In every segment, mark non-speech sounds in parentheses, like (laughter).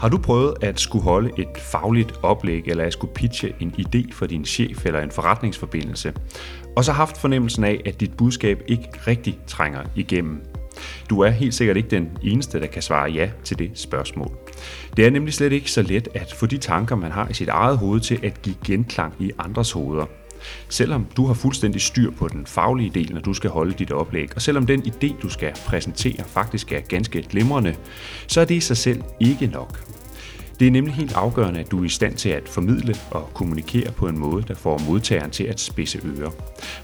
Har du prøvet at skulle holde et fagligt oplæg, eller at skulle pitche en idé for din chef eller en forretningsforbindelse, og så haft fornemmelsen af, at dit budskab ikke rigtig trænger igennem? Du er helt sikkert ikke den eneste, der kan svare ja til det spørgsmål. Det er nemlig slet ikke så let at få de tanker, man har i sit eget hoved, til at give genklang i andres hoveder. Selvom du har fuldstændig styr på den faglige del, når du skal holde dit oplæg, og selvom den idé, du skal præsentere, faktisk er ganske glimrende, så er det i sig selv ikke nok. Det er nemlig helt afgørende, at du er i stand til at formidle og kommunikere på en måde, der får modtageren til at spidse ører.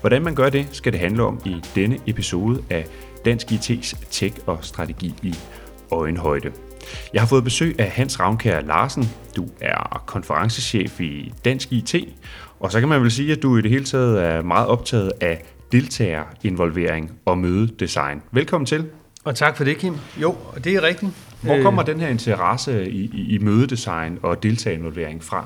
Hvordan man gør det, skal det handle om i denne episode af Dansk IT's Tech og Strategi i øjenhøjde. Jeg har fået besøg af Hans Ravnkær Larsen. Du er konferencechef i Dansk IT, og så kan man vel sige, at du i det hele taget er meget optaget af deltagerinvolvering og mødedesign. Velkommen til. Og tak for det, Kim. Jo, det er rigtigt. Hvor kommer øh, den her interesse i, i, i mødedesign og deltagerinvolvering fra?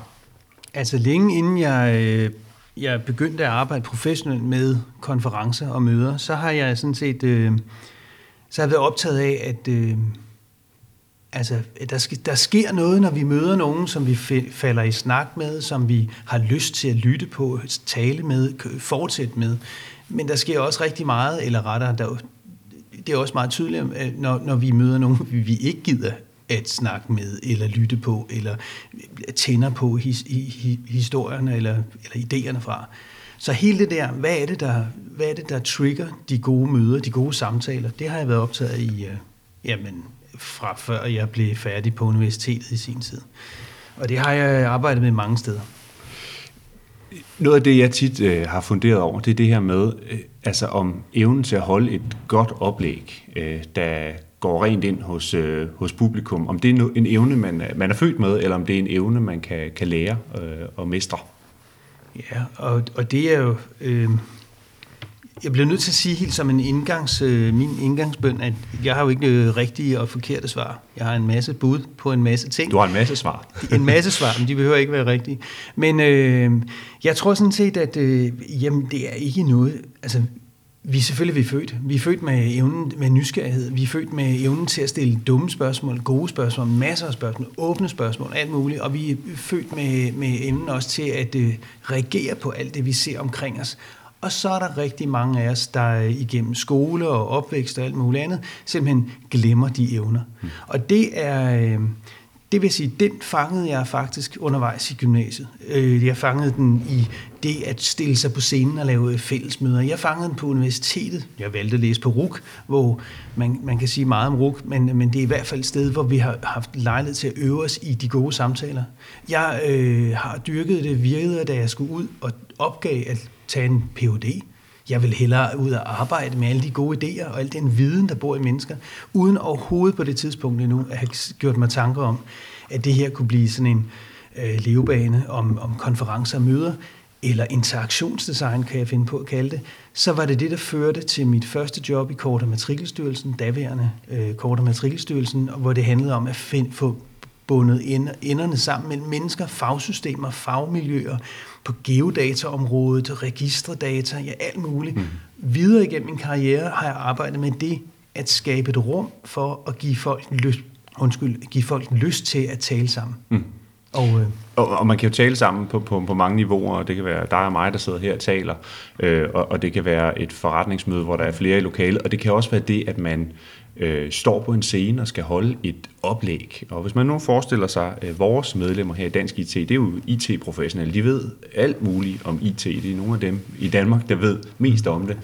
Altså længe inden jeg, øh, jeg begyndte at arbejde professionelt med konferencer og møder, så har jeg sådan set øh, så har jeg været optaget af, at øh, altså, der, sker, der sker noget, når vi møder nogen, som vi falder i snak med, som vi har lyst til at lytte på, tale med, fortsætte med. Men der sker også rigtig meget, eller rettere, der, det er også meget tydeligt, øh, når, når vi møder nogen, vi ikke gider at snakke med, eller lytte på, eller øh, tænder på his, hi, historierne eller, eller idéerne fra. Så hele det der, hvad er det, der, hvad er det, der trigger de gode møder, de gode samtaler, det har jeg været optaget i, øh, jamen, fra før jeg blev færdig på universitetet i sin tid. Og det har jeg arbejdet med mange steder. Noget af det, jeg tit øh, har funderet over, det er det her med, øh, altså om evnen til at holde et godt oplæg, øh, der går rent ind hos, øh, hos publikum. Om det er en evne, man, man er født med, eller om det er en evne, man kan, kan lære øh, og mestre. Ja, og, og det er jo... Øh, jeg bliver nødt til at sige helt som en indgangs, øh, min indgangsbøn, at jeg har jo ikke øh, rigtige og forkerte svar. Jeg har en masse bud på en masse ting. Du har en masse svar. (laughs) en masse svar, men de behøver ikke være rigtige. Men øh, jeg tror sådan set, at øh, jamen, det er ikke noget... Altså, vi er selvfølgelig vi er født. Vi er født med evnen med nysgerrighed. Vi er født med evnen til at stille dumme spørgsmål, gode spørgsmål, masser af spørgsmål, åbne spørgsmål, alt muligt. Og vi er født med, med evnen også til at øh, reagere på alt det, vi ser omkring os. Og så er der rigtig mange af os, der igennem skole og opvækst og alt muligt andet, simpelthen glemmer de evner. Mm. Og det er... Øh, det vil sige, den fangede jeg faktisk undervejs i gymnasiet. Øh, jeg fangede den i det at stille sig på scenen og lave fællesmøder. Jeg fangede den på universitetet. Jeg valgte at læse på RUK, hvor man, man kan sige meget om RUK, men, men det er i hvert fald et sted, hvor vi har haft lejlighed til at øve os i de gode samtaler. Jeg øh, har dyrket det virkede, da jeg skulle ud og opgav at tage en Ph.D., jeg vil hellere ud og arbejde med alle de gode idéer og al den viden, der bor i mennesker, uden overhovedet på det tidspunkt endnu at have gjort mig tanker om, at det her kunne blive sådan en øh, levebane om, om konferencer og møder, eller interaktionsdesign, kan jeg finde på at kalde det, så var det det, der førte til mit første job i Kort- og Matrikelstyrelsen, daværende øh, Kort- og Matrikelstyrelsen, hvor det handlede om at find, få bundet enderne sammen mellem mennesker, fagsystemer, fagmiljøer, på geodataområdet, registredata, ja alt muligt. Mm. Videre igennem min karriere har jeg arbejdet med det, at skabe et rum for at give folk lyst, undskyld, give folk lyst til at tale sammen. Mm. Og, øh, og, og man kan jo tale sammen på, på, på mange niveauer, og det kan være dig og mig, der sidder her og taler, øh, og, og det kan være et forretningsmøde, hvor der er flere i lokalet, og det kan også være det, at man øh, står på en scene og skal holde et oplæg. Og hvis man nu forestiller sig, øh, vores medlemmer her i Dansk IT, det er jo IT-professionelle, de ved alt muligt om IT, det er nogle af dem i Danmark, der ved mest om det.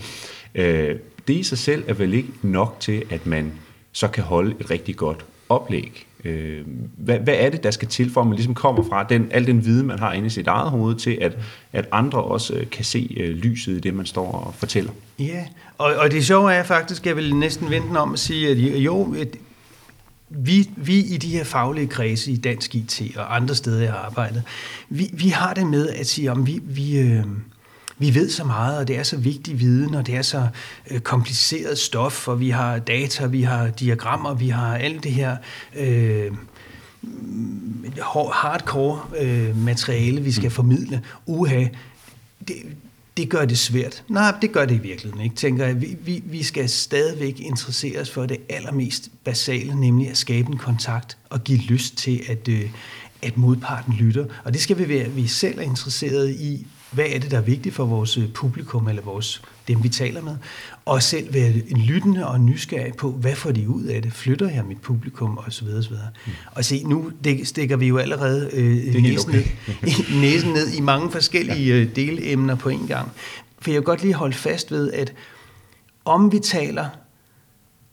Øh, det i sig selv er vel ikke nok til, at man så kan holde et rigtig godt oplæg. Øh, hvad, hvad er det, der skal til, for at man ligesom kommer fra den, al den viden, man har inde i sit eget hoved, til at, at andre også øh, kan se øh, lyset i det, man står og fortæller? Ja, og, og det sjove er faktisk, jeg vil næsten vente om at sige, at jo, et, vi, vi i de her faglige kredse i Dansk IT og andre steder, jeg har arbejdet, vi, vi har det med at sige, om vi, vi, øh, vi ved så meget, og det er så vigtig viden, og det er så øh, kompliceret stof, og vi har data, vi har diagrammer, vi har alt det her øh, hardcore øh, materiale, vi skal formidle. Uha, det, det gør det svært. Nej, det gør det i virkeligheden ikke, tænker jeg. Vi, vi, vi skal stadigvæk interessere os for det allermest basale, nemlig at skabe en kontakt og give lyst til, at, øh, at modparten lytter. Og det skal vi være, at vi selv er interesseret i, hvad er det, der er vigtigt for vores øh, publikum, eller vores, dem vi taler med, og selv være lyttende og nysgerrig på, hvad får de ud af det? Flytter jeg mit publikum? Og så videre, så videre. Mm. Og se, nu stikker vi jo allerede øh, næsen, okay. ned, (laughs) næsen ned i mange forskellige ja. Øh, delemner på en gang. For jeg vil godt lige holde fast ved, at om vi taler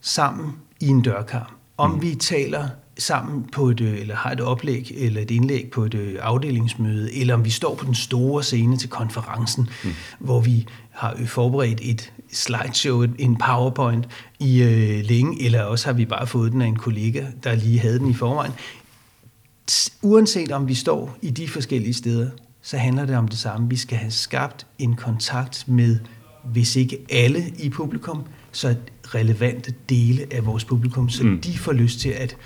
sammen i en dørkar, om mm. vi taler sammen på et, øh, eller har et oplæg eller et indlæg på et øh, afdelingsmøde, eller om vi står på den store scene til konferencen, mm. hvor vi har øh, forberedt et slideshow, en powerpoint i øh, længe, eller også har vi bare fået den af en kollega, der lige havde den i forvejen. Uanset om vi står i de forskellige steder, så handler det om det samme. Vi skal have skabt en kontakt med, hvis ikke alle i publikum, så relevante dele af vores publikum, så mm. de får lyst til at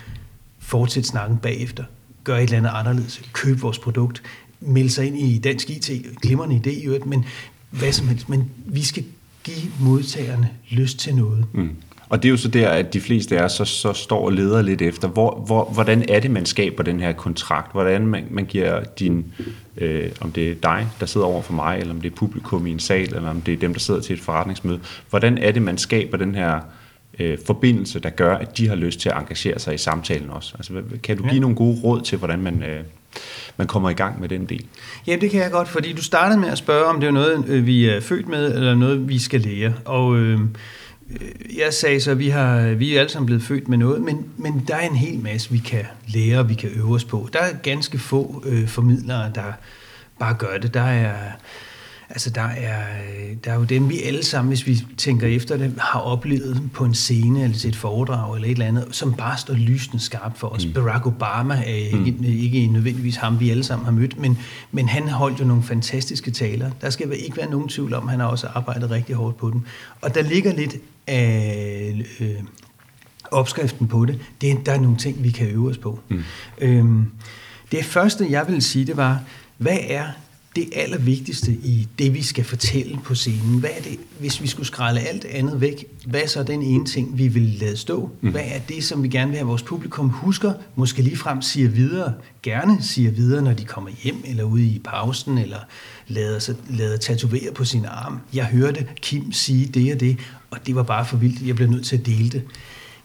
fortsætte snakken bagefter, gøre et eller andet anderledes, købe vores produkt, melde sig ind i dansk IT, glimrende idé i øvrigt, men hvad som helst. Men vi skal give modtagerne lyst til noget. Mm. Og det er jo så der, at de fleste af os så, så står og leder lidt efter, hvor, hvor, hvordan er det, man skaber den her kontrakt? Hvordan man, man giver din, øh, om det er dig, der sidder over for mig, eller om det er publikum i en sal, eller om det er dem, der sidder til et forretningsmøde. Hvordan er det, man skaber den her øh, forbindelse, der gør, at de har lyst til at engagere sig i samtalen også? Altså, kan du give ja. nogle gode råd til, hvordan man, øh, man kommer i gang med den del? Ja, det kan jeg godt, fordi du startede med at spørge, om det er noget, øh, vi er født med, eller noget, vi skal lære. Og øh, jeg sagde så, at vi, har, vi er alle sammen blevet født med noget, men, men der er en hel masse, vi kan lære, vi kan øve os på. Der er ganske få øh, formidlere, der bare gør det. Der er Altså der er, der er jo dem, vi alle sammen, hvis vi tænker efter det, har oplevet på en scene eller til et foredrag eller et eller andet, som bare står lysende skarpt for os. Mm. Barack Obama er ikke, mm. ikke nødvendigvis ham, vi alle sammen har mødt, men, men han holdt jo nogle fantastiske taler. Der skal ikke være nogen tvivl om, han har også arbejdet rigtig hårdt på dem. Og der ligger lidt af øh, opskriften på det. det. Der er nogle ting, vi kan øve os på. Mm. Øhm, det første, jeg vil sige, det var, hvad er det allervigtigste i det, vi skal fortælle på scenen? Hvad er det, hvis vi skulle skralde alt andet væk, hvad er så den ene ting, vi vil lade stå? Mm. Hvad er det, som vi gerne vil have vores publikum husker, måske ligefrem siger videre, gerne siger videre, når de kommer hjem, eller ude i pausen, eller lader, sig, lader tatovere på sin arm. Jeg hørte Kim sige det og det, og det var bare for vildt, jeg blev nødt til at dele det.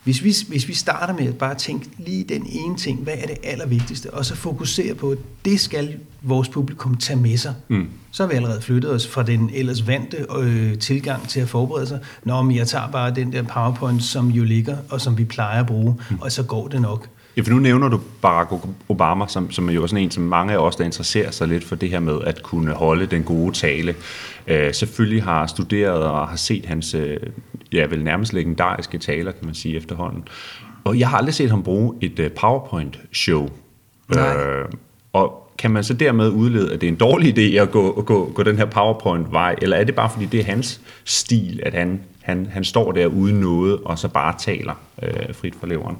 Hvis vi, hvis vi starter med at bare tænke lige den ene ting, hvad er det allervigtigste, og så fokusere på, at det skal vores publikum tage med sig, mm. så har vi allerede flyttet os fra den ellers vante øh, tilgang til at forberede sig. Nå, men jeg tager bare den der PowerPoint, som jo ligger, og som vi plejer at bruge, mm. og så går det nok. Ja, for nu nævner du Barack Obama, som, som er jo sådan en, som mange af os, der interesserer sig lidt for det her med at kunne holde den gode tale. Øh, selvfølgelig har studeret og har set hans, øh, ja vel nærmest legendariske taler, kan man sige efterhånden. Og jeg har aldrig set ham bruge et uh, PowerPoint-show. Øh, og kan man så dermed udlede, at det er en dårlig idé at gå, at gå, gå den her PowerPoint-vej, eller er det bare fordi, det er hans stil, at han, han, han står der uden noget, og så bare taler øh, frit fra leveren?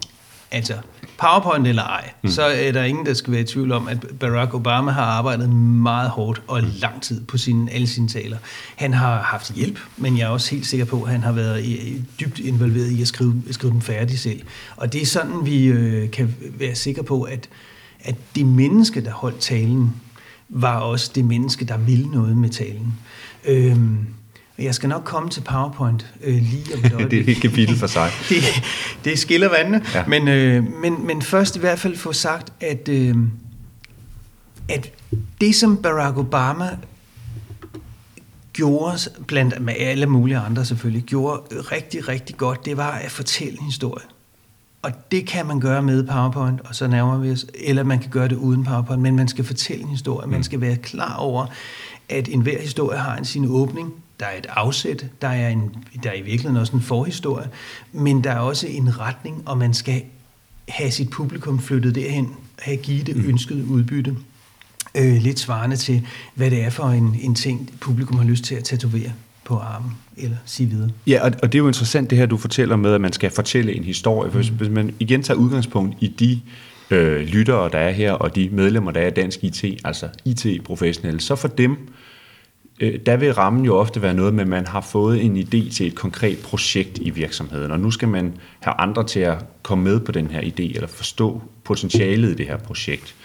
Altså, PowerPoint eller ej, mm. så er der ingen, der skal være i tvivl om, at Barack Obama har arbejdet meget hårdt og lang tid på sine, alle sine taler. Han har haft hjælp, men jeg er også helt sikker på, at han har været dybt involveret i at skrive, skrive dem færdig selv. Og det er sådan, vi øh, kan være sikre på, at, at det menneske, der holdt talen, var også det menneske, der ville noget med talen. Øhm, jeg skal nok komme til PowerPoint øh, lige om et (laughs) det er et kapitel for sig. (laughs) det, det skiller vandene. Ja. Men, øh, men, men først i hvert fald få sagt, at, øh, at det som Barack Obama gjorde, blandt med alle mulige andre selvfølgelig, gjorde rigtig, rigtig godt, det var at fortælle en historie. Og det kan man gøre med PowerPoint, og så nærmer vi os, eller man kan gøre det uden PowerPoint, men man skal fortælle en historie. Man mm. skal være klar over, at enhver historie har en sin åbning, der er et afsæt, der er, en, der er i virkeligheden også en forhistorie, men der er også en retning, og man skal have sit publikum flyttet derhen, have givet det mm. ønskede udbytte. Øh, lidt svarende til, hvad det er for en, en ting, publikum har lyst til at tatovere på armen eller sige videre. Ja, og, og det er jo interessant det her, du fortæller med, at man skal fortælle en historie. Mm. Hvis, hvis man igen tager udgangspunkt i de øh, lyttere, der er her, og de medlemmer, der er i Dansk IT, altså IT-professionelle, så for dem øh, der vil rammen jo ofte være noget med, at man har fået en idé til et konkret projekt i virksomheden, og nu skal man have andre til at komme med på den her idé, eller forstå potentialet i det her projekt.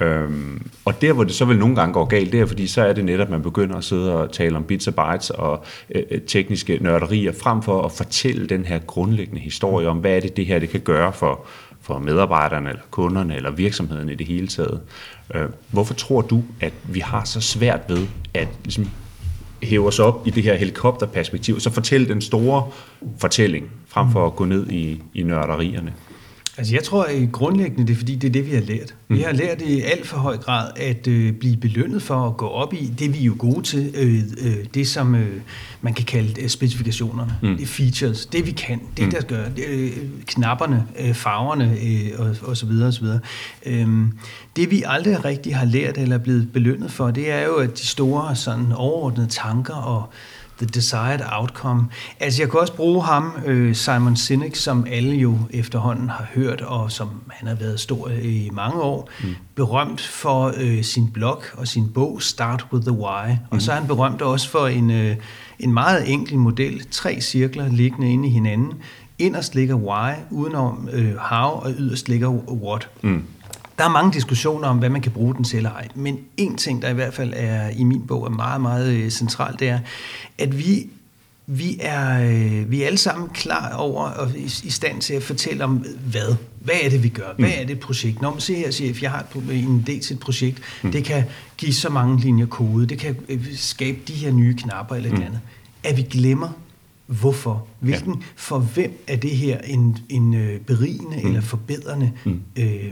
Øhm, og der, hvor det så vil nogle gange gå galt, det er, fordi så er det netop, at man begynder at sidde og tale om bits og bytes og øh, øh, tekniske nørderier, frem for at fortælle den her grundlæggende historie om, hvad er det, det her det kan gøre for, for medarbejderne, eller kunderne, eller virksomheden i det hele taget. Øh, hvorfor tror du, at vi har så svært ved at ligesom, hæve os op i det her helikopterperspektiv, så fortælle den store fortælling, frem for at gå ned i, i nørderierne? Altså jeg tror at grundlæggende, det er fordi, det er det, vi har lært. Vi har lært i alt for høj grad at øh, blive belønnet for at gå op i det, vi er jo gode til. Øh, øh, det, som øh, man kan kalde øh, specifikationerne. Mm. Det features. Det vi kan. Det, mm. der gør. Øh, knapperne, øh, farverne øh, og, og så videre og så videre. Øh, det vi aldrig rigtig har lært eller er blevet belønnet for, det er jo, at de store sådan overordnede tanker og the desired outcome. Altså jeg kan også bruge ham, øh, Simon Sinek, som alle jo efterhånden har hørt, og som han har været stor i mange år, mm. berømt for øh, sin blog og sin bog Start with the Why. Mm. Og så er han berømt også for en, øh, en meget enkel model, tre cirkler liggende inde i hinanden. Inderst ligger why, udenom øh, how, og yderst ligger what. Mm. Der er mange diskussioner om, hvad man kan bruge den til eller ej. Men en ting, der i hvert fald er i min bog er meget, meget øh, centralt, det er, at vi vi er, øh, vi er alle sammen klar over og i, i stand til at fortælle om hvad. Hvad er det, vi gør? Hvad mm. er det et projekt? Når man ser her, chef, jeg har en idé til et projekt. Mm. Det kan give så mange linjer kode. Det kan øh, skabe de her nye knapper eller mm. et andet. At vi glemmer Hvorfor? Hvilken, ja. For hvem er det her en, en øh, berigende mm. eller forbedrende mm. øh,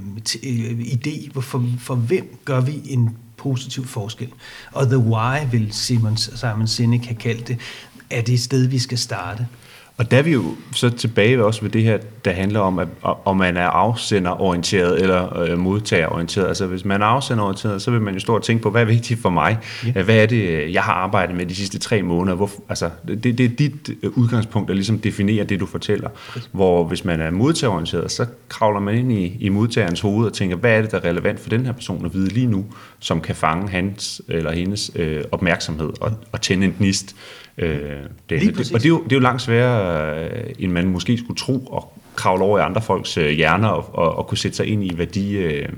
øh, idé? For, for hvem gør vi en positiv forskel? Og The Why, vil Simon, Simon Sinek have kaldt det, er det sted, vi skal starte. Og der er vi jo så tilbage også ved det her, der handler om, at, om man er afsenderorienteret eller øh, modtagerorienteret. Altså hvis man er afsenderorienteret, så vil man jo stå og tænke på, hvad er vigtigt for mig? Ja. Hvad er det, jeg har arbejdet med de sidste tre måneder? Hvor, altså, det, det er dit øh, udgangspunkt, der ligesom definerer det, du fortæller. Hvor hvis man er modtagerorienteret, så kravler man ind i, i modtagerens hoved og tænker, hvad er det, der er relevant for den her person at vide lige nu, som kan fange hans eller hendes øh, opmærksomhed og, og tænde en gnist Øh, det, det, og det er, jo, det er jo langt sværere, øh, end man måske skulle tro, at kravle over i andre folks øh, hjerner og, og, og kunne sætte sig ind i, hvad de, øh,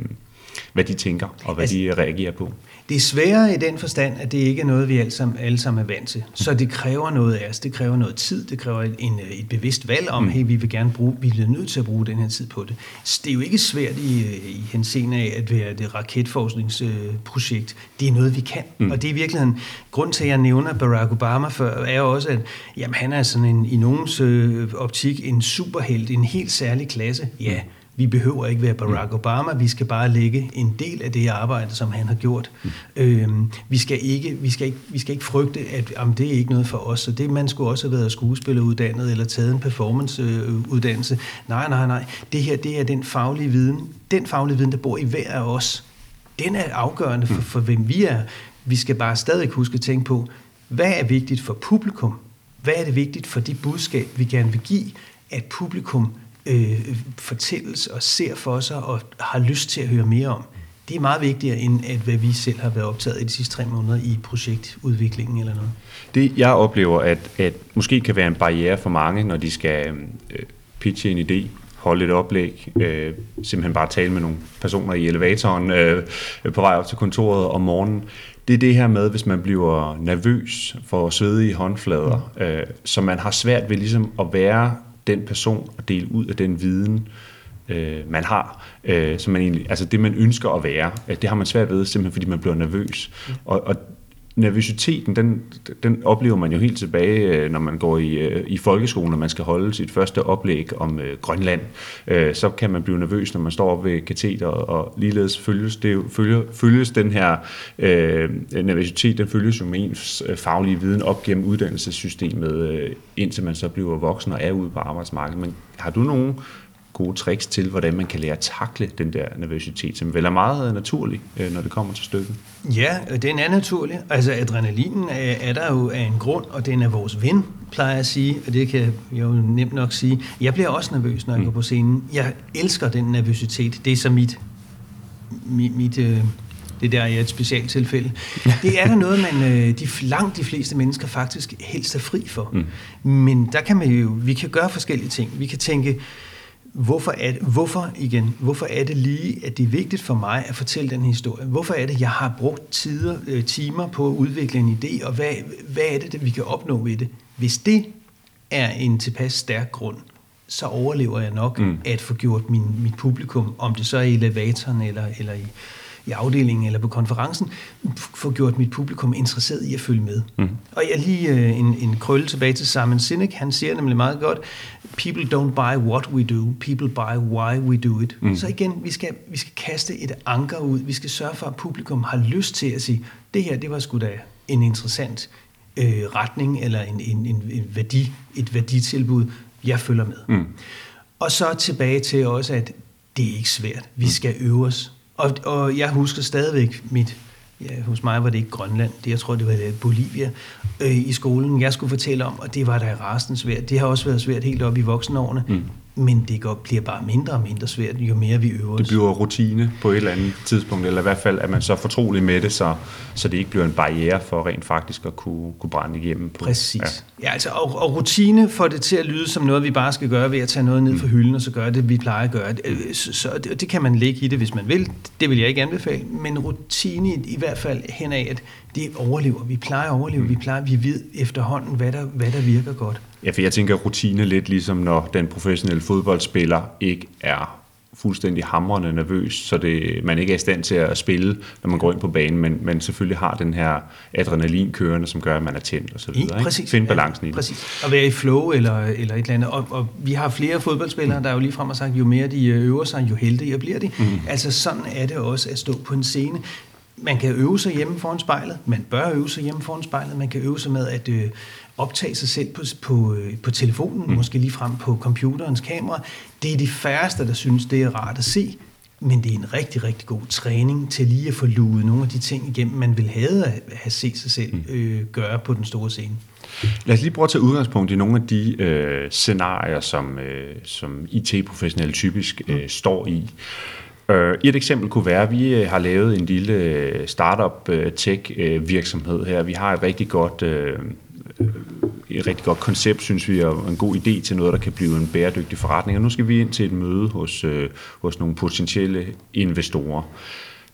hvad de tænker og hvad altså, de reagerer på. Det er sværere i den forstand, at det ikke er noget, vi alle sammen, alle sammen er vant til. Så det kræver noget af os. Det kræver noget tid. Det kræver en, et bevidst valg om, mm. hey, vi vil gerne bruge, vi er nødt til at bruge den her tid på det. Så det er jo ikke svært i, i henseende af at være det raketforskningsprojekt. Det er noget, vi kan. Mm. Og det er i virkeligheden, grund til, at jeg nævner Barack Obama før, er jo også, at jamen, han er sådan en, i nogens øh, optik en superhelt, en helt særlig klasse. Ja, vi behøver ikke være Barack mm. Obama, vi skal bare lægge en del af det arbejde, som han har gjort. Mm. Øhm, vi, skal ikke, vi, skal ikke, vi skal ikke frygte, at jamen, det er ikke noget for os, så det man skulle også have været skuespilleruddannet eller taget en performanceuddannelse. Nej, nej, nej. Det her, det er den faglige viden, den faglige viden, der bor i hver af os. Den er afgørende for, mm. for hvem vi er. Vi skal bare stadig huske at tænke på, hvad er vigtigt for publikum? Hvad er det vigtigt for det budskab, vi gerne vil give, at publikum øh, fortælles og ser for sig og har lyst til at høre mere om. Det er meget vigtigere, end at hvad vi selv har været optaget i de sidste tre måneder i projektudviklingen eller noget. Det jeg oplever, at, at måske kan være en barriere for mange, når de skal øh, pitche en idé, holde et oplæg, øh, simpelthen bare tale med nogle personer i elevatoren øh, på vej op til kontoret om morgenen, det er det her med, hvis man bliver nervøs for i håndflader, mm. øh, så man har svært ved ligesom at være den person og dele ud af den viden, øh, man har, øh, som man egentlig, altså det man ønsker at være, øh, det har man svært ved, simpelthen fordi man bliver nervøs. Mm. Og, og nervøsiteten, den, den oplever man jo helt tilbage, øh, når man går i, øh, i folkeskolen, og man skal holde sit første oplæg om øh, Grønland. Øh, så kan man blive nervøs, når man står op ved kateter, og ligeledes følges, det, følger, følges den her øh, nervøsitet, den følges jo med ens øh, faglige viden op gennem uddannelsessystemet, øh, indtil man så bliver voksen og er ude på arbejdsmarkedet. Men har du nogen gode tricks til, hvordan man kan lære at takle den der nervøsitet, som vel er meget naturlig, øh, når det kommer til stykket. Ja, den er naturlig. Altså adrenalinen er, er der jo af en grund, og den er vores ven, plejer jeg at sige, og det kan jeg jo nemt nok sige. Jeg bliver også nervøs, når jeg mm. går på scenen. Jeg elsker den nervøsitet. Det er så mit, mit, mit øh, Det der er et specielt tilfælde. (laughs) Det er der noget, man øh, de, langt de fleste mennesker faktisk helst er fri for. Mm. Men der kan man jo, vi kan gøre forskellige ting. Vi kan tænke, hvorfor er, det, hvorfor, igen, hvorfor er det lige, at det er vigtigt for mig at fortælle den historie? Hvorfor er det, jeg har brugt tider, øh, timer på at udvikle en idé, og hvad, hvad er det, vi kan opnå ved det? Hvis det er en tilpas stærk grund, så overlever jeg nok mm. at få gjort min, mit publikum, om det så er i elevatoren eller, eller i, i afdelingen eller på konferencen, få gjort mit publikum interesseret i at følge med. Mm. Og jeg lige øh, en, en krølle tilbage til Simon Sinek, han siger nemlig meget godt, people don't buy what we do, people buy why we do it. Mm. Så igen, vi skal, vi skal kaste et anker ud, vi skal sørge for, at publikum har lyst til at sige, det her, det var sgu da en interessant øh, retning, eller en, en, en, en værdi, et værditilbud, jeg følger med. Mm. Og så tilbage til også, at det er ikke svært. Vi mm. skal øve os. Og, og jeg husker stadigvæk mit, ja, hos mig var det ikke Grønland, det, jeg tror det var øh, Bolivia, øh, i skolen, jeg skulle fortælle om, og det var da rasende svært. Det har også været svært helt op i voksenårene. Mm men det går, bliver bare mindre og mindre svært, jo mere vi øver os. Det bliver rutine på et eller andet tidspunkt, eller i hvert fald, at man så fortrolig med det, så, så det ikke bliver en barriere for rent faktisk at kunne, kunne brænde igennem. På, Præcis. Ja. ja altså, og, og rutine får det til at lyde som noget, vi bare skal gøre ved at tage noget ned fra hylden, og så gøre det, vi plejer at gøre. Så, så det, det kan man lægge i det, hvis man vil. Det vil jeg ikke anbefale. Men rutine i, hvert fald hen af, at det overlever. Vi plejer at overleve. Mm. Vi plejer, vi ved efterhånden, hvad der, hvad der virker godt. Ja, for jeg tænker rutine lidt ligesom, når den professionelle fodboldspiller ikke er fuldstændig hamrende nervøs, så det, man ikke er i stand til at spille, når man går ind på banen, men, men selvfølgelig har den her adrenalin kørende, som gør, at man er tændt og så videre. Præcis. Finde balancen ja, i det. Præcis. At være i flow eller, eller et eller andet. Og, og vi har flere fodboldspillere, mm. der er jo lige frem og sagt, jo mere de øver sig, jo heldigere bliver de. Mm. Altså sådan er det også at stå på en scene man kan øve sig hjemme foran spejlet, man bør øve sig hjemme foran spejlet, man kan øve sig med at øh, optage sig selv på, på, øh, på telefonen, mm. måske lige frem på computerens kamera. Det er de færreste, der synes, det er rart at se, men det er en rigtig, rigtig god træning til lige at få luet nogle af de ting igennem, man vil have at have set sig selv mm. øh, gøre på den store scene. Lad os lige prøve at tage udgangspunkt i nogle af de øh, scenarier, som, øh, som IT-professionelle typisk øh, mm. står i. Øh, et eksempel kunne være, at vi øh, har lavet en lille øh, startup tech virksomhed her. Vi har et rigtig godt, et rigtig godt koncept, synes vi, og en god idé til noget, der kan blive en bæredygtig forretning. Og nu skal vi ind til et møde hos, hos nogle potentielle investorer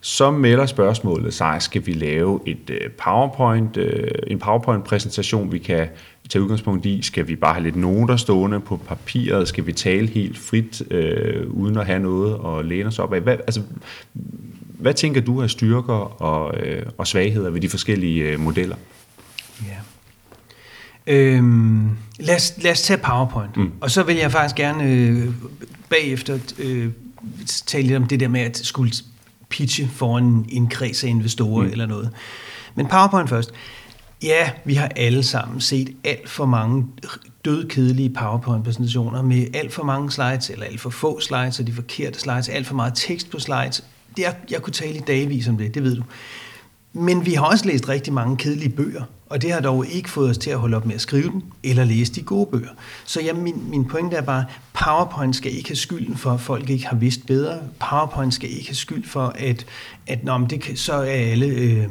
så melder spørgsmålet sig, skal vi lave et øh, PowerPoint, øh, en PowerPoint-præsentation, vi kan tage udgangspunkt i? Skal vi bare have lidt noter stående på papiret? Skal vi tale helt frit, øh, uden at have noget at læne os op af? Hvad, altså, hvad tænker du af styrker og, øh, og svagheder ved de forskellige øh, modeller? Ja. Øhm, lad, os, lad os tage PowerPoint. Mm. Og så vil jeg faktisk gerne øh, bagefter øh, tale lidt om det der med at skulle pitche foran en, en kreds af investorer mm. eller noget. Men PowerPoint først. Ja, vi har alle sammen set alt for mange dødkedelige PowerPoint-præsentationer med alt for mange slides, eller alt for få slides, og de forkerte slides, alt for meget tekst på slides. Det er, jeg kunne tale i dagvis om det, det ved du. Men vi har også læst rigtig mange kedelige bøger, og det har dog ikke fået os til at holde op med at skrive dem, eller læse de gode bøger. Så ja, min, min pointe er bare, PowerPoint skal ikke have skylden for, at folk ikke har vidst bedre. PowerPoint skal ikke have skyld for, at, at nå, det kan, så er alle, øh,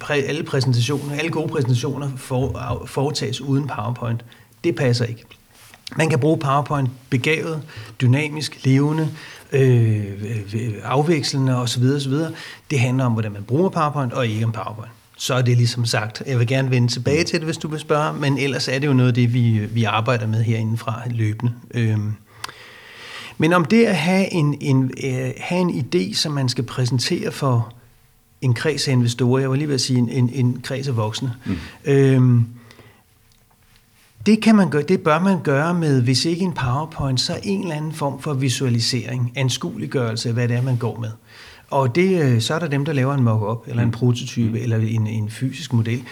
præ, alle præsentationer, alle gode præsentationer for, foretages uden PowerPoint. Det passer ikke. Man kan bruge PowerPoint begavet, dynamisk, levende, øh, afvekslende osv. osv. Det handler om, hvordan man bruger PowerPoint, og ikke om PowerPoint så er det ligesom sagt. Jeg vil gerne vende tilbage til det, hvis du vil spørge, men ellers er det jo noget af det, vi, vi arbejder med herindefra løbende. Øhm. Men om det at have en, en, uh, have en idé, som man skal præsentere for en kreds af investorer, jeg var lige ved at sige en, en, en kreds af voksne, mm. øhm, det, kan man gøre, det bør man gøre med, hvis ikke en PowerPoint, så en eller anden form for visualisering, anskueliggørelse af, hvad det er, man går med. Og det, øh, så er der dem, der laver en mock-up, eller en mm. prototype, mm. eller en, en fysisk model.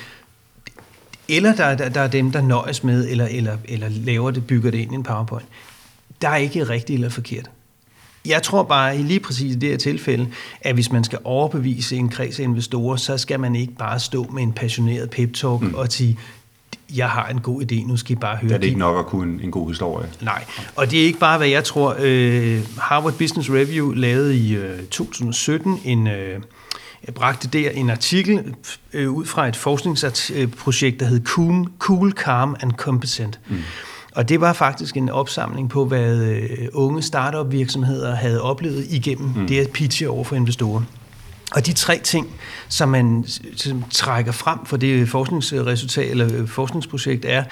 Eller der, der, der er dem, der nøjes med, eller, eller, eller laver det, bygger det ind i en PowerPoint. Der er ikke rigtigt eller forkert. Jeg tror bare i lige præcis det her tilfælde, at hvis man skal overbevise en kreds af investorer, så skal man ikke bare stå med en passioneret pep-talk mm. og sige, jeg har en god idé, nu skal I bare høre. Det er det ikke nok at kunne en, en god historie. Nej, og det er ikke bare, hvad jeg tror. Øh, Harvard Business Review lavede i øh, 2017 en, øh, Jeg bragte der en artikel øh, ud fra et forskningsprojekt, der hed Cool, cool Calm and Competent. Mm. Og det var faktisk en opsamling på, hvad øh, unge startup virksomheder havde oplevet igennem mm. det at pitche over for investorer. Og de tre ting, som man som trækker frem for det forskningsresultat eller forskningsprojekt, er,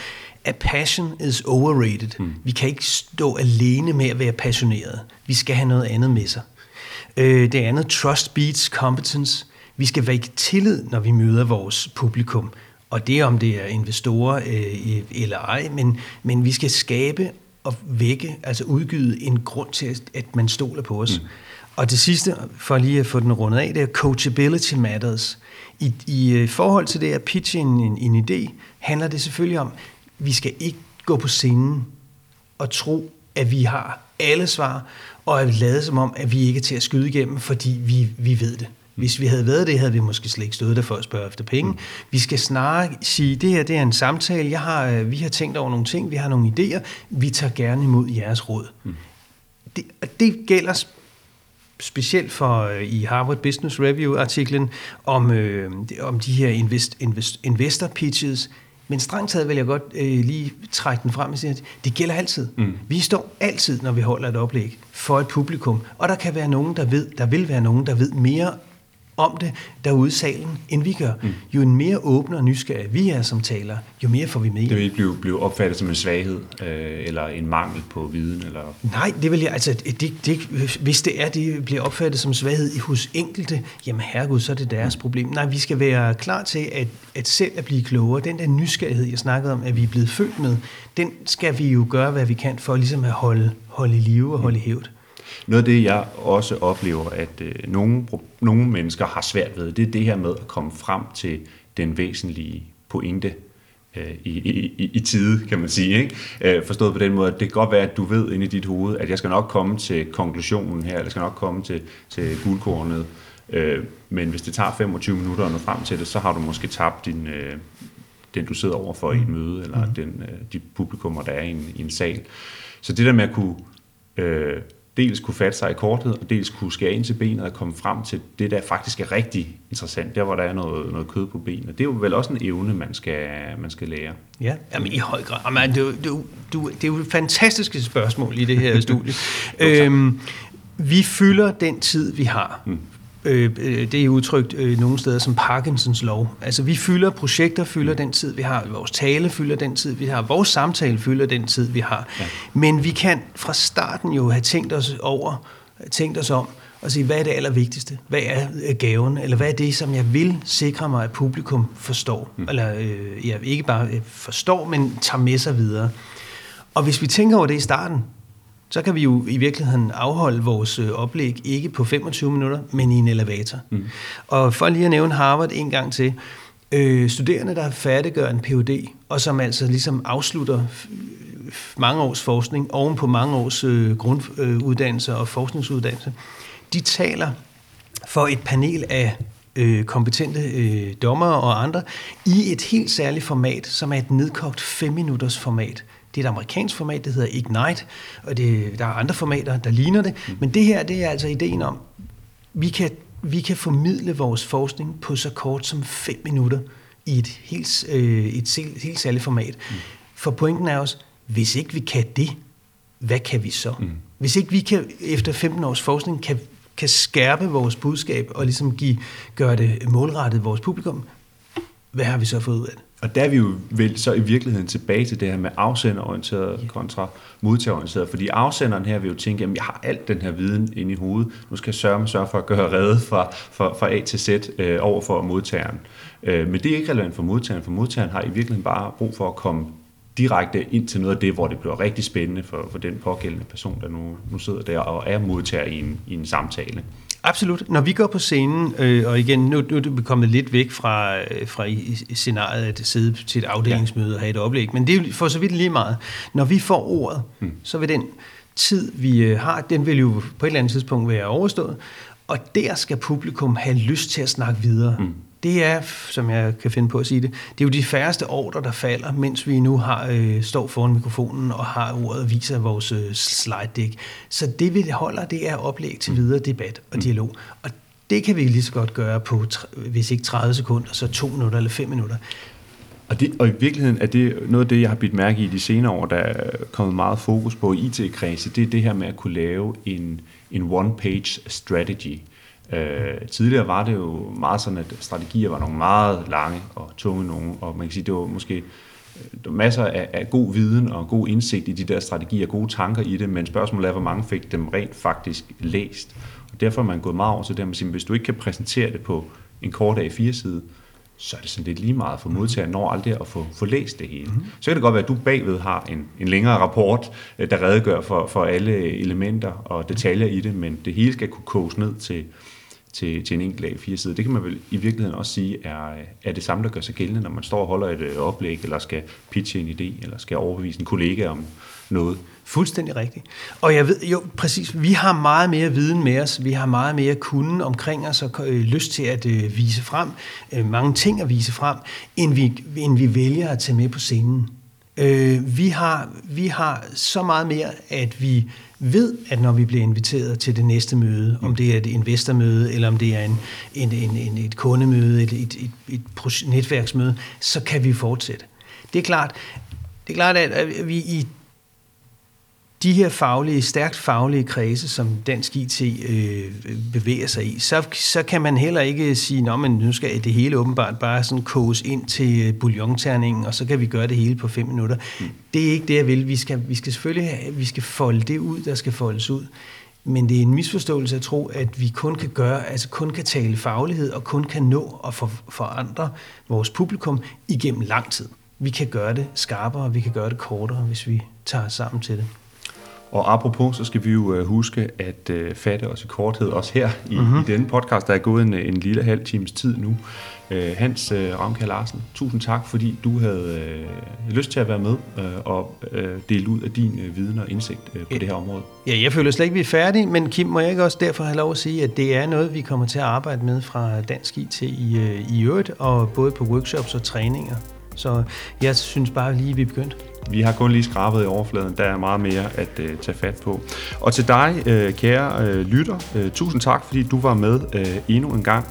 at passion is overrated. Mm. Vi kan ikke stå alene med at være passioneret. Vi skal have noget andet med sig. Øh, det andet, trust beats competence. Vi skal vække tillid, når vi møder vores publikum. Og det er, om det er investorer øh, eller ej, men, men vi skal skabe og vække, altså udgyde en grund til, at man stoler på os. Mm. Og det sidste, for lige at få den rundet af, det er coachability matters. I, i øh, forhold til det at pitche en, en, en idé, handler det selvfølgelig om, vi skal ikke gå på scenen og tro, at vi har alle svar, og at vi lade som om, at vi ikke er til at skyde igennem, fordi vi, vi ved det. Hvis vi havde været det, havde vi måske slet ikke stået der for at spørge efter penge. Mm. Vi skal snarere sige, det her det er en samtale, jeg har, øh, vi har tænkt over nogle ting, vi har nogle idéer, vi tager gerne imod jeres råd. Mm. Det, det gælder specielt for øh, i Harvard Business Review-artiklen om, øh, om de her invest, invest, investor pitches, men strengt taget vil jeg godt øh, lige trække den frem og sige, at det gælder altid. Mm. Vi står altid, når vi holder et oplæg, for et publikum. Og der kan være nogen, der ved, der vil være nogen, der ved mere om det derude i salen, end vi gør. Mm. Jo en mere åbne og nysgerrige vi er som taler, jo mere får vi med. Det vil ikke blive, blive opfattet som en svaghed, øh, eller en mangel på viden? Eller? Nej, det vil jeg, altså, det, det, hvis det er, det bliver opfattet som svaghed hos enkelte, jamen herregud, så er det deres mm. problem. Nej, vi skal være klar til at, at selv at blive klogere. Den der nysgerrighed, jeg snakkede om, at vi er blevet født med, den skal vi jo gøre, hvad vi kan for ligesom at holde, holde i live og holde i hævd. Noget af det, jeg også oplever, at øh, nogle, nogle mennesker har svært ved, det er det her med at komme frem til den væsentlige pointe øh, i, i, i tide, kan man sige. Ikke? Øh, forstået på den måde, at det kan godt være, at du ved inde i dit hoved, at jeg skal nok komme til konklusionen her, eller jeg skal nok komme til, til guldkornet. Øh, men hvis det tager 25 minutter at nå frem til det, så har du måske tabt din, øh, den, du sidder overfor mm. i et møde, eller mm. den, øh, de publikummer, der er i en, i en sal. Så det der med at kunne øh, dels kunne fatte sig i kortet, og dels kunne skære ind til benet og komme frem til det, der faktisk er rigtig interessant, der hvor der er noget, noget kød på benet. Det er jo vel også en evne, man skal, man skal lære. Ja, jamen, i høj grad. Jamen, det, det, det, det er jo fantastiske spørgsmål i det her (laughs) studie. øhm, vi fylder den tid, vi har. Mm. Øh, øh, det er udtrykt øh, nogle steder som Parkinsons lov. Altså vi fylder, projekter fylder den tid, vi har, vores tale fylder den tid, vi har, vores samtale fylder den tid, vi har. Ja. Men vi kan fra starten jo have tænkt os over, tænkt os om, og sige, hvad er det allervigtigste? Hvad er øh, gaven? Eller hvad er det, som jeg vil sikre mig, at publikum forstår? Mm. Eller øh, ja, ikke bare øh, forstår, men tager med sig videre. Og hvis vi tænker over det i starten, så kan vi jo i virkeligheden afholde vores øh, oplæg ikke på 25 minutter, men i en elevator. Mm. Og for lige at nævne Harvard en gang til, øh, studerende, der færdiggør en Ph.D., og som altså ligesom afslutter mange års forskning oven på mange års øh, grunduddannelse og forskningsuddannelse, de taler for et panel af øh, kompetente øh, dommere og andre i et helt særligt format, som er et nedkogt 5-minutters format. Det er et amerikansk format, det hedder Ignite, og det, der er andre formater, der ligner det. Mm. Men det her, det er altså ideen om, vi kan, vi kan formidle vores forskning på så kort som 5 minutter i et helt, øh, et helt, helt særligt format. Mm. For pointen er også, hvis ikke vi kan det, hvad kan vi så? Mm. Hvis ikke vi kan, efter 15 års forskning, kan, kan skærpe vores budskab og ligesom give, gøre det målrettet vores publikum, hvad har vi så fået ud af det? Og der er vi jo vel så i virkeligheden tilbage til det her med afsenderorienteret kontra modtagerorienteret. Fordi afsenderen her vil jo tænke, at jeg har alt den her viden inde i hovedet. Nu skal jeg sørge, sørge for at gøre redde fra, fra, fra A til Z øh, over for modtageren. Øh, men det er ikke relevant for modtageren, for modtageren har i virkeligheden bare brug for at komme direkte ind til noget af det, hvor det bliver rigtig spændende for, for den pågældende person, der nu, nu sidder der og er modtager i en, i en samtale. Absolut. Når vi går på scenen, øh, og igen, nu, nu er det kommet lidt væk fra, øh, fra scenariet at sidde til et afdelingsmøde og have et oplæg, men det er for så vidt lige meget. Når vi får ordet, hmm. så vil den tid, vi øh, har, den vil jo på et eller andet tidspunkt være overstået, og der skal publikum have lyst til at snakke videre. Hmm det er, som jeg kan finde på at sige det, det er jo de færreste ordre, der falder, mens vi nu har øh, står foran mikrofonen og har ordet og viser vores øh, slide deck. Så det vi holder, det er oplæg til mm. videre debat og mm. dialog. Og Det kan vi lige så godt gøre på, hvis ikke 30 sekunder, så 2 minutter eller 5 minutter. Og, det, og i virkeligheden er det noget af det, jeg har bidt mærke i de senere år, der er kommet meget fokus på i IT-kredse, det er det her med at kunne lave en, en one-page strategy. Øh, tidligere var det jo meget sådan, at strategier var nogle meget lange og tunge nogle, og man kan sige, det var måske øh, der var masser af, af god viden og god indsigt i de der strategier, gode tanker i det, men spørgsmålet er, hvor mange fik dem rent faktisk læst. Og derfor er man gået meget over til det, at hvis du ikke kan præsentere det på en kort A4-side, så er det sådan lidt lige meget for modtageren når aldrig at få, få læst det hele. Mm-hmm. Så kan det godt være, at du bagved har en, en længere rapport, øh, der redegør for, for alle elementer og detaljer i det, men det hele skal kunne koges ned til, til, til en enkelt A4-side. Det kan man vel i virkeligheden også sige er, er det samme, der gør sig gældende, når man står og holder et øh, oplæg, eller skal pitche en idé, eller skal overbevise en kollega om noget. Fuldstændig rigtigt. Og jeg ved, jo præcis, vi har meget mere viden med os, vi har meget mere kunden omkring os, og øh, lyst til at øh, vise frem, øh, mange ting at vise frem, end vi, end vi vælger at tage med på scenen. Øh, vi, har, vi har så meget mere, at vi ved, at når vi bliver inviteret til det næste møde, om det er et investormøde, eller om det er en, en, en, en, et kundemøde, et, et, et, et netværksmøde, så kan vi fortsætte. Det er klart, det er klart, at vi i de her faglige, stærkt faglige kredse, som dansk IT øh, bevæger sig i, så, så kan man heller ikke sige, at nu skal det hele åbenbart bare sådan koges ind til bouillonterningen, og så kan vi gøre det hele på fem minutter. Mm. Det er ikke det, jeg vil. Vi skal, vi skal selvfølgelig have, vi skal folde det ud, der skal foldes ud. Men det er en misforståelse at tro, at vi kun kan gøre, altså kun kan tale faglighed, og kun kan nå at for, forandre vores publikum igennem lang tid. Vi kan gøre det skarpere, vi kan gøre det kortere, hvis vi tager sammen til det. Og apropos, så skal vi jo øh, huske at uh, fatte os i korthed, også her i, mm-hmm. i denne podcast, der er gået en, en lille halv times tid nu. Uh, Hans uh, Ravnkær Larsen, tusind tak, fordi du havde uh, lyst til at være med uh, og uh, dele ud af din uh, viden og indsigt uh, på ja. det her område. Ja, jeg føler slet ikke, vi er færdige, men Kim, må jeg ikke også derfor have lov at sige, at det er noget, vi kommer til at arbejde med fra Dansk IT i, uh, i øvrigt, og både på workshops og træninger. Så jeg synes bare lige, vi er begyndt. Vi har kun lige skrabet i overfladen. Der er meget mere at øh, tage fat på. Og til dig, øh, kære øh, lytter, øh, tusind tak, fordi du var med øh, endnu en gang.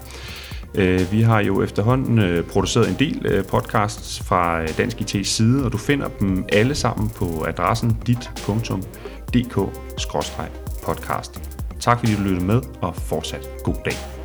Øh, vi har jo efterhånden øh, produceret en del øh, podcasts fra Dansk IT's side, og du finder dem alle sammen på adressen dit.dk-podcast. Tak fordi du lyttede med, og fortsat god dag.